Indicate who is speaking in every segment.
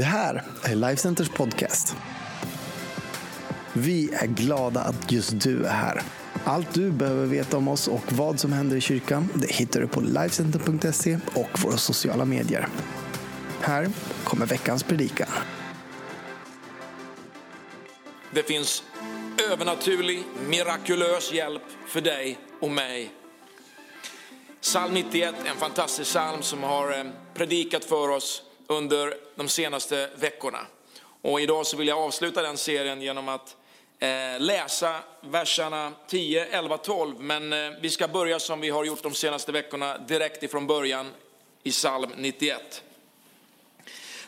Speaker 1: Det här är Lifecenters podcast. Vi är glada att just du är här. Allt du behöver veta om oss och vad som händer i kyrkan det hittar du på Lifecenter.se och våra sociala medier. Här kommer veckans predikan.
Speaker 2: Det finns övernaturlig, mirakulös hjälp för dig och mig. Psalm 91, en fantastisk psalm som har eh, predikat för oss under de senaste veckorna. Och idag så vill jag avsluta den serien genom att eh, läsa verserna 10, 11, 12. Men eh, vi ska börja som vi har gjort de senaste veckorna direkt ifrån början i psalm 91.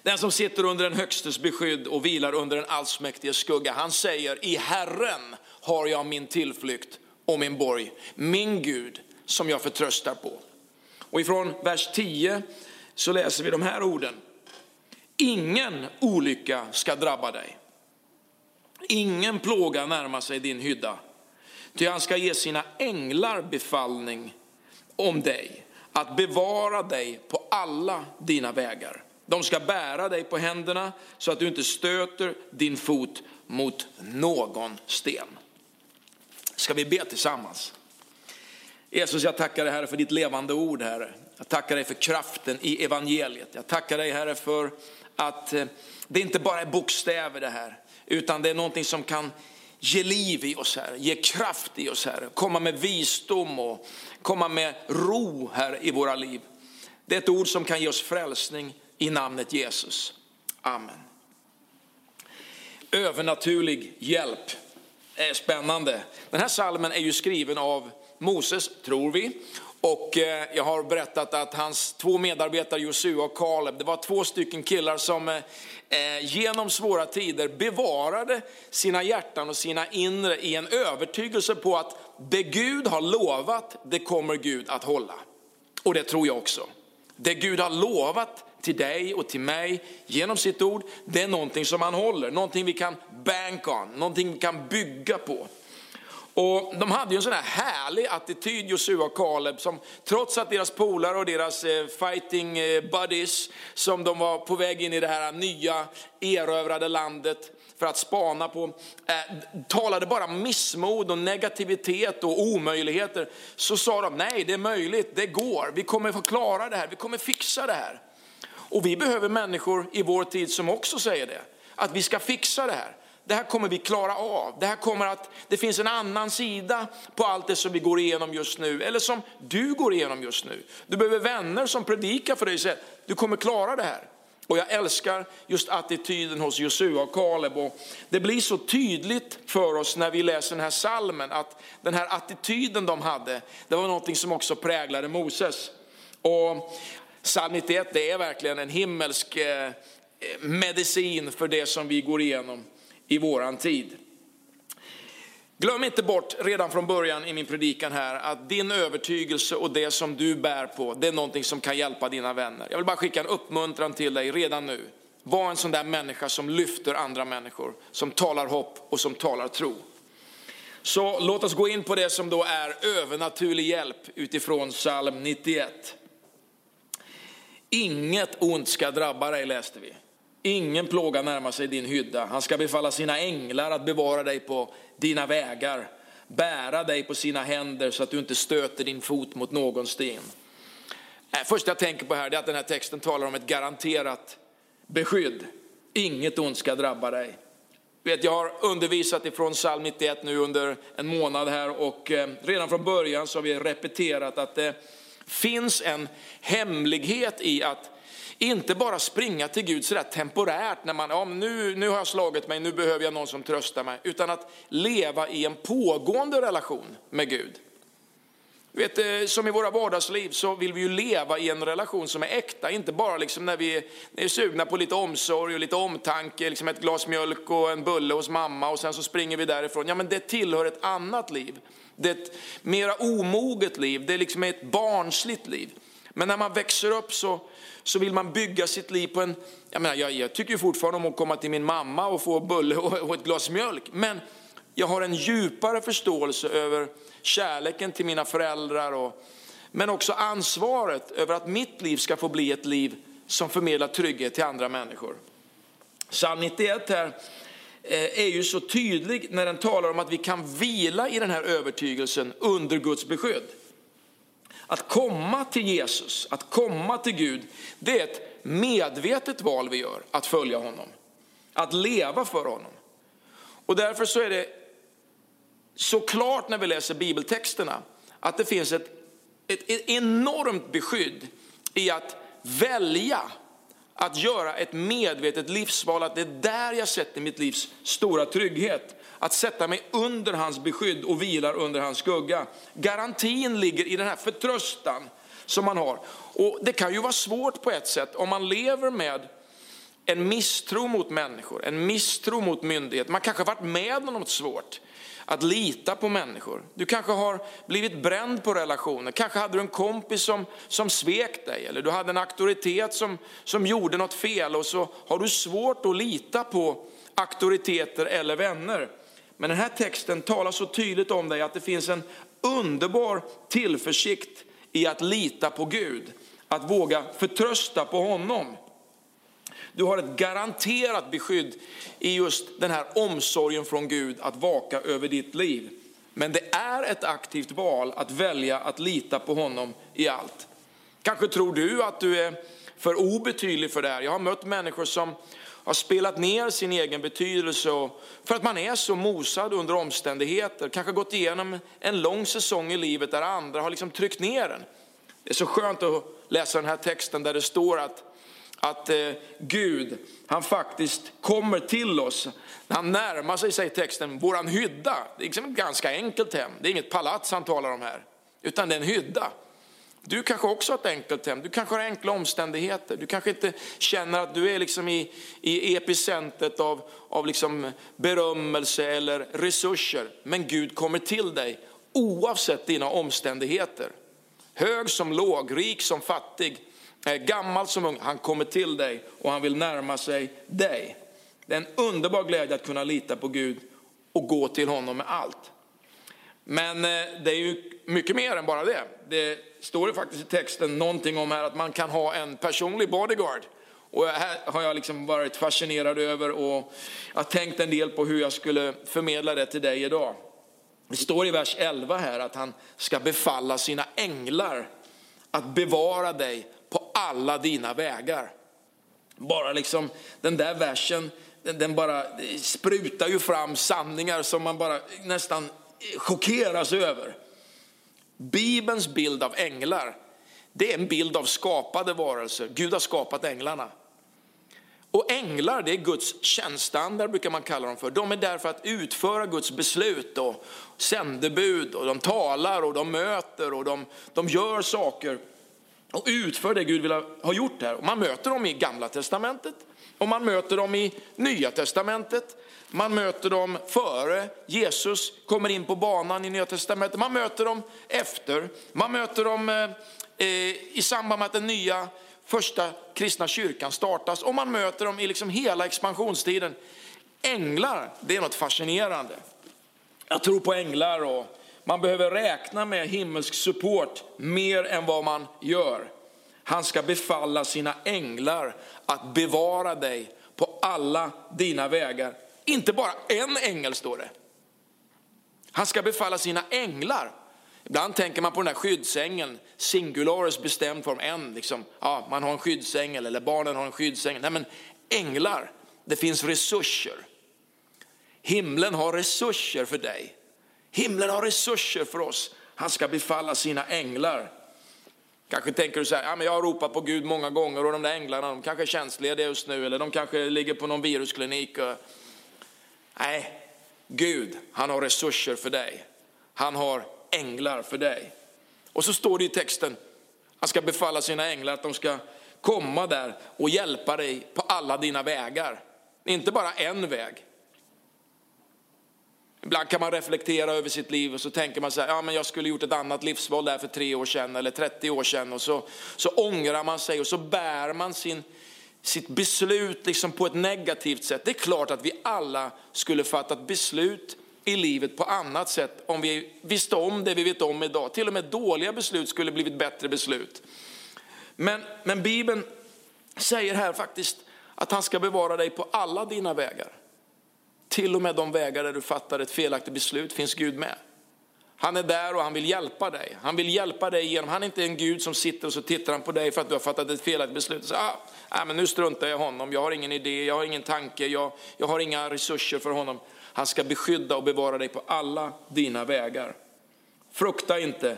Speaker 2: Den som sitter under den högstes beskydd och vilar under den allsmäktiges skugga, han säger i Herren har jag min tillflykt och min borg, min Gud som jag förtröstar på. Och ifrån vers 10 så läser vi de här orden. Ingen olycka ska drabba dig. Ingen plåga närma sig din hydda. Ty han ska ge sina änglar befallning om dig, att bevara dig på alla dina vägar. De ska bära dig på händerna så att du inte stöter din fot mot någon sten. Ska vi be tillsammans? Jesus, jag tackar dig Herre för ditt levande ord Herre. Jag tackar dig för kraften i evangeliet. Jag tackar dig Herre för att eh, det inte bara är bokstäver det här, utan det är någonting som kan ge liv i oss Herre, ge kraft i oss Herre, komma med visdom och komma med ro här i våra liv. Det är ett ord som kan ge oss frälsning i namnet Jesus. Amen. Övernaturlig hjälp är spännande. Den här salmen är ju skriven av Moses, tror vi. Och eh, jag har berättat att hans två medarbetare Josua och Kaleb, det var två stycken killar som eh, eh, genom svåra tider bevarade sina hjärtan och sina inre i en övertygelse på att det Gud har lovat, det kommer Gud att hålla. Och det tror jag också. Det Gud har lovat till dig och till mig genom sitt ord, det är någonting som han håller, någonting vi kan bank on, någonting vi kan bygga på. Och de hade ju en sån här härlig attityd, Josua och Kaleb, som trots att deras polare och deras eh, fighting eh, buddies, som de var på väg in i det här nya erövrade landet för att spana på, eh, talade bara missmod och negativitet och omöjligheter. Så sa de, nej det är möjligt, det går, vi kommer få klara det här, vi kommer fixa det här. Och vi behöver människor i vår tid som också säger det, att vi ska fixa det här det här kommer vi klara av. Det här kommer att, det finns en annan sida på allt det som vi går igenom just nu, eller som du går igenom just nu. Du behöver vänner som predikar för dig och säger, du kommer klara det här. Och jag älskar just attityden hos Josua och Kaleb. Och det blir så tydligt för oss när vi läser den här salmen att den här attityden de hade, det var någonting som också präglade Moses. Och psalm 91 det är verkligen en himmelsk eh, medicin för det som vi går igenom i våran tid. Glöm inte bort redan från början i min predikan här att din övertygelse och det som du bär på, det är någonting som kan hjälpa dina vänner. Jag vill bara skicka en uppmuntran till dig redan nu. Var en sån där människa som lyfter andra människor, som talar hopp och som talar tro. Så låt oss gå in på det som då är övernaturlig hjälp utifrån psalm 91. Inget ont ska drabba dig läste vi. Ingen plåga närmar sig din hydda. Han ska befalla sina änglar att bevara dig på dina vägar, bära dig på sina händer så att du inte stöter din fot mot någon sten. Äh, först jag tänker på här är att den här texten talar om ett garanterat beskydd. Inget ont ska drabba dig. Vet, jag har undervisat ifrån psalm 91 nu under en månad här och eh, redan från början så har vi repeterat att det finns en hemlighet i att inte bara springa till Gud sådär temporärt när man, ja, nu, nu har jag slagit mig, nu behöver jag någon som tröstar mig. Utan att leva i en pågående relation med Gud. Vet, eh, som i våra vardagsliv så vill vi ju leva i en relation som är äkta, inte bara liksom när vi är sugna på lite omsorg och lite omtanke, liksom ett glas mjölk och en bulle hos mamma och sen så springer vi därifrån. Ja men det tillhör ett annat liv. Det är ett mera omoget liv, det är liksom ett barnsligt liv. Men när man växer upp så, så vill man bygga sitt liv på en, jag, menar, jag, jag tycker fortfarande om att komma till min mamma och få bulle och, och ett glas mjölk. Men jag har en djupare förståelse över kärleken till mina föräldrar. Och, men också ansvaret över att mitt liv ska få bli ett liv som förmedlar trygghet till andra människor. Psalm 91 här eh, är ju så tydlig när den talar om att vi kan vila i den här övertygelsen under Guds beskydd. Att komma till Jesus, att komma till Gud, det är ett medvetet val vi gör att följa honom. Att leva för honom. Och därför så är det så klart när vi läser bibeltexterna att det finns ett, ett, ett enormt beskydd i att välja att göra ett medvetet livsval, att det är där jag sätter mitt livs stora trygghet. Att sätta mig under hans beskydd och vilar under hans skugga. Garantin ligger i den här förtröstan som man har. Och det kan ju vara svårt på ett sätt om man lever med en misstro mot människor, en misstro mot myndigheter. Man kanske har varit med om något svårt att lita på människor. Du kanske har blivit bränd på relationer. Kanske hade du en kompis som, som svek dig eller du hade en auktoritet som, som gjorde något fel och så har du svårt att lita på auktoriteter eller vänner. Men den här texten talar så tydligt om dig att det finns en underbar tillförsikt i att lita på Gud. Att våga förtrösta på honom. Du har ett garanterat beskydd i just den här omsorgen från Gud att vaka över ditt liv. Men det är ett aktivt val att välja att lita på honom i allt. Kanske tror du att du är för obetydlig för det här. Jag har mött människor som har spelat ner sin egen betydelse för att man är så mosad under omständigheter. Kanske gått igenom en lång säsong i livet där andra har liksom tryckt ner en. Det är så skönt att läsa den här texten där det står att att eh, Gud, han faktiskt kommer till oss. Han närmar sig, säger texten, våran hydda. Det är liksom ett ganska enkelt hem. Det är inget palats han talar om här, utan det är en hydda. Du kanske också har ett enkelt hem, du kanske har enkla omständigheter. Du kanske inte känner att du är liksom i, i epicentret av, av liksom berömmelse eller resurser. Men Gud kommer till dig oavsett dina omständigheter. Hög som låg, rik som fattig gammal som ung, han kommer till dig och han vill närma sig dig. Det är en underbar glädje att kunna lita på Gud och gå till honom med allt. Men eh, det är ju mycket mer än bara det. Det står ju faktiskt i texten någonting om här att man kan ha en personlig bodyguard. Och här har jag liksom varit fascinerad över och jag har tänkt en del på hur jag skulle förmedla det till dig idag. Det står i vers 11 här att han ska befalla sina änglar att bevara dig alla dina vägar. Bara liksom den där versen, den, den bara sprutar ju fram sanningar som man bara nästan chockeras över. Bibelns bild av änglar, det är en bild av skapade varelser. Gud har skapat änglarna. Och änglar, det är Guds tjänstandard brukar man kalla dem för. De är där för att utföra Guds beslut och sändebud och de talar och de möter och de, de gör saker och utför det Gud vill ha gjort här. man möter dem i gamla testamentet och man möter dem i nya testamentet. Man möter dem före Jesus kommer in på banan i nya testamentet. Man möter dem efter. Man möter dem eh, eh, i samband med att den nya första kristna kyrkan startas. Och man möter dem i liksom hela expansionstiden. Änglar, det är något fascinerande. Jag tror på änglar och man behöver räkna med himmelsk support mer än vad man gör. Han ska befalla sina änglar att bevara dig på alla dina vägar. Inte bara en ängel står det. Han ska befalla sina änglar. Ibland tänker man på den där skyddsängeln, singularis bestämd form, en. Liksom. Ja, man har en skyddsängel eller barnen har en skyddsängel. Nej men änglar, det finns resurser. Himlen har resurser för dig. Himlen har resurser för oss. Han ska befalla sina änglar. Kanske tänker du så här, ja, men jag har ropat på Gud många gånger och de där änglarna de kanske är känsliga just nu eller de kanske ligger på någon virusklinik. Och... Nej, Gud han har resurser för dig. Han har änglar för dig. Och så står det i texten, han ska befalla sina änglar att de ska komma där och hjälpa dig på alla dina vägar. Inte bara en väg, Ibland kan man reflektera över sitt liv och så tänker man så här, ja men jag skulle gjort ett annat livsval där för tre år sedan eller 30 år sedan. Och så, så ångrar man sig och så bär man sin, sitt beslut liksom på ett negativt sätt. Det är klart att vi alla skulle fattat beslut i livet på annat sätt om vi visste om det vi vet om idag. Till och med dåliga beslut skulle blivit bättre beslut. Men, men Bibeln säger här faktiskt Att han ska bevara dig på alla dina vägar. Till och med de vägar där du fattar ett felaktigt beslut finns Gud med. Han är där och han vill hjälpa dig. Han vill hjälpa dig genom, han är inte en Gud som sitter och så tittar han på dig för att du har fattat ett felaktigt beslut. Så, ah, ah, men nu struntar jag i honom, jag har ingen idé, jag har ingen tanke, jag, jag har inga resurser för honom. Han ska beskydda och bevara dig på alla dina vägar. Frukta inte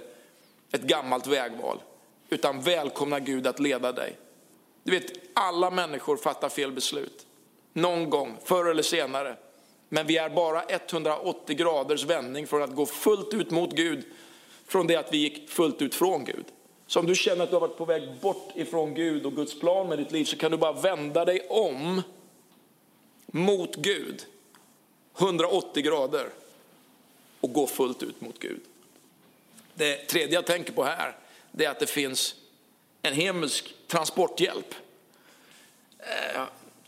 Speaker 2: ett gammalt vägval, utan välkomna Gud att leda dig. Du vet, alla människor fattar fel beslut. Någon gång, förr eller senare. Men vi är bara 180 graders vändning från att gå fullt ut mot Gud, från det att vi gick fullt ut från Gud. Så om du känner att du har varit på väg bort ifrån Gud och Guds plan med ditt liv så kan du bara vända dig om mot Gud, 180 grader och gå fullt ut mot Gud. Det tredje jag tänker på här, det är att det finns en himmelsk transporthjälp. Eh,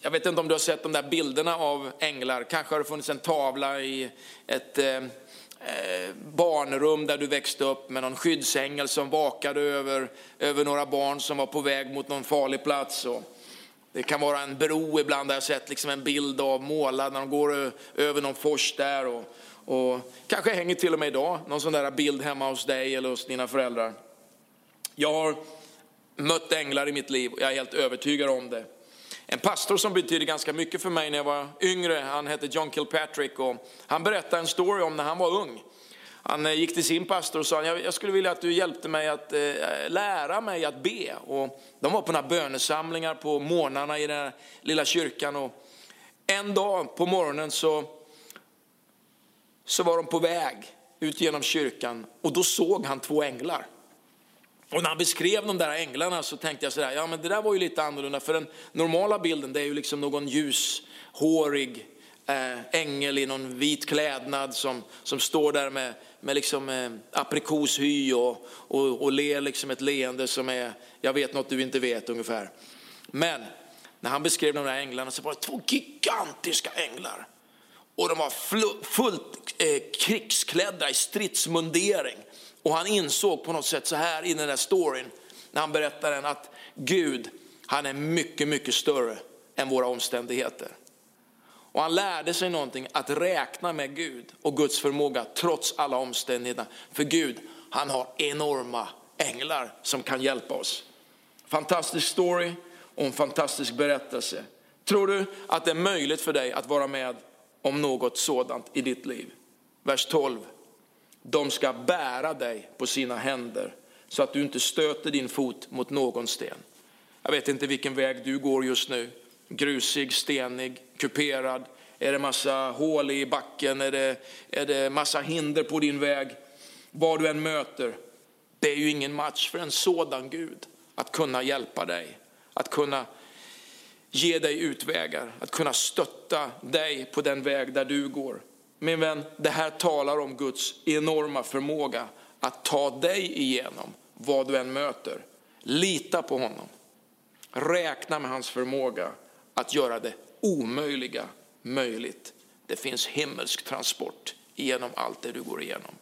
Speaker 2: jag vet inte om du har sett de där bilderna av änglar. Kanske har det funnits en tavla i ett eh, eh, barnrum där du växte upp med någon skyddsängel som vakade över, över några barn som var på väg mot någon farlig plats. Och det kan vara en bro ibland, där jag sett liksom en bild av målad när de går över någon fors där. Och, och kanske hänger till och med idag någon sån där bild hemma hos dig eller hos dina föräldrar. Jag har mött änglar i mitt liv och jag är helt övertygad om det. En pastor som betydde ganska mycket för mig när jag var yngre, han hette John Kilpatrick och han berättade en story om när han var ung. Han eh, gick till sin pastor och sa, jag skulle vilja att du hjälpte mig att eh, lära mig att be. Och de var på några bönesamlingar på morgnarna i den här lilla kyrkan. Och en dag på morgonen så, så var de på väg ut genom kyrkan och då såg han två änglar. Och när han beskrev de där änglarna så tänkte jag sådär, ja men det där var ju lite annorlunda. För den normala bilden det är ju liksom någon ljushårig eh, ängel i någon vit klädnad som, som står där med, med liksom, eh, aprikoshy och, och, och ler liksom ett leende som är, jag vet något du inte vet ungefär. Men när han beskrev de där änglarna så var det två gigantiska änglar. Och de var fullt eh, krigsklädda i stridsmundering. Och han insåg på något sätt så här i den där storyn, när han berättar den, att Gud, han är mycket, mycket större än våra omständigheter. Och han lärde sig någonting, att räkna med Gud och Guds förmåga trots alla omständigheter. För Gud, han har enorma änglar som kan hjälpa oss. Fantastisk story och en fantastisk berättelse. Tror du att det är möjligt för dig att vara med om något sådant i ditt liv? Vers 12 de ska bära dig på sina händer så att du inte stöter din fot mot någon sten. Jag vet inte vilken väg du går just nu. Grusig, stenig, kuperad. Är det massa hål i backen? Är det, är det massa hinder på din väg? Vad du än möter. Det är ju ingen match för en sådan Gud att kunna hjälpa dig. Att kunna ge dig utvägar, att kunna stötta dig på den väg där du går. Min vän, det här talar om Guds enorma förmåga att ta dig igenom vad du än möter. Lita på honom. Räkna med hans förmåga att göra det omöjliga möjligt. Det finns himmelsk transport genom allt det du går igenom.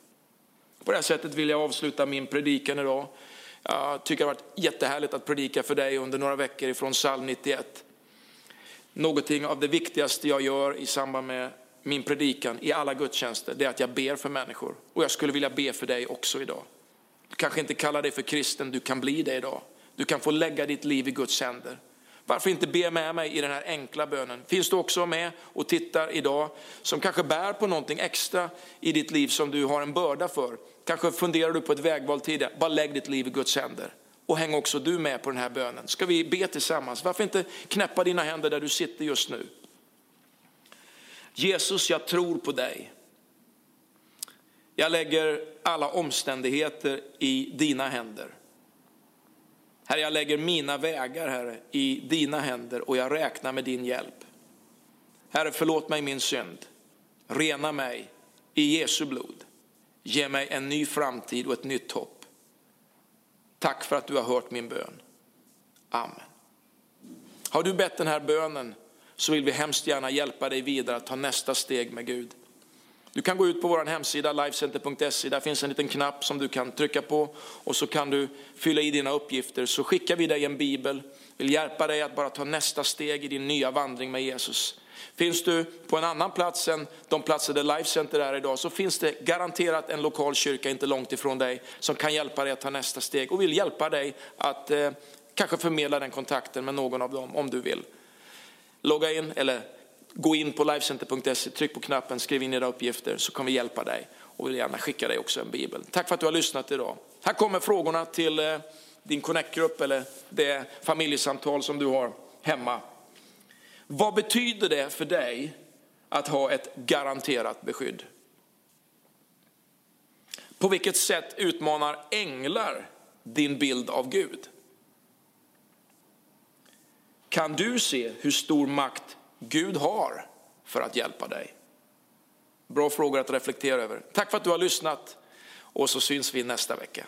Speaker 2: På det här sättet vill jag avsluta min predikan idag. Jag tycker det har varit jättehärligt att predika för dig under några veckor ifrån psalm 91. Någonting av det viktigaste jag gör i samband med min predikan i alla gudstjänster, det är att jag ber för människor. Och jag skulle vilja be för dig också idag. Du kanske inte kallar dig för kristen, du kan bli det idag. Du kan få lägga ditt liv i Guds händer. Varför inte be med mig i den här enkla bönen? Finns du också med och tittar idag som kanske bär på någonting extra i ditt liv som du har en börda för? Kanske funderar du på ett vägval tidigare, bara lägg ditt liv i Guds händer. Och häng också du med på den här bönen. Ska vi be tillsammans? Varför inte knäppa dina händer där du sitter just nu? Jesus, jag tror på dig. Jag lägger alla omständigheter i dina händer. Herre, jag lägger mina vägar, Herre, i dina händer och jag räknar med din hjälp. Herre, förlåt mig min synd. Rena mig i Jesu blod. Ge mig en ny framtid och ett nytt hopp. Tack för att du har hört min bön. Amen. Har du bett den här bönen så vill vi hemskt gärna hjälpa dig vidare att ta nästa steg med Gud. Du kan gå ut på vår hemsida livecenter.se. Där finns en liten knapp som du kan trycka på och så kan du fylla i dina uppgifter. Så skickar vi dig en bibel. Vill hjälpa dig att bara ta nästa steg i din nya vandring med Jesus. Finns du på en annan plats än de platser där Lifecenter är idag så finns det garanterat en lokal kyrka inte långt ifrån dig som kan hjälpa dig att ta nästa steg och vill hjälpa dig att eh, kanske förmedla den kontakten med någon av dem om du vill. Logga in eller gå in på livecenter.se, tryck på knappen, skriv in era uppgifter så kan vi hjälpa dig och vill gärna skicka dig också en bibel. Tack för att du har lyssnat idag. Här kommer frågorna till eh, din connect-grupp eller det familjesamtal som du har hemma. Vad betyder det för dig att ha ett garanterat beskydd? På vilket sätt utmanar änglar din bild av Gud? Kan du se hur stor makt Gud har för att hjälpa dig? Bra frågor att reflektera över. Tack för att du har lyssnat och så syns vi nästa vecka.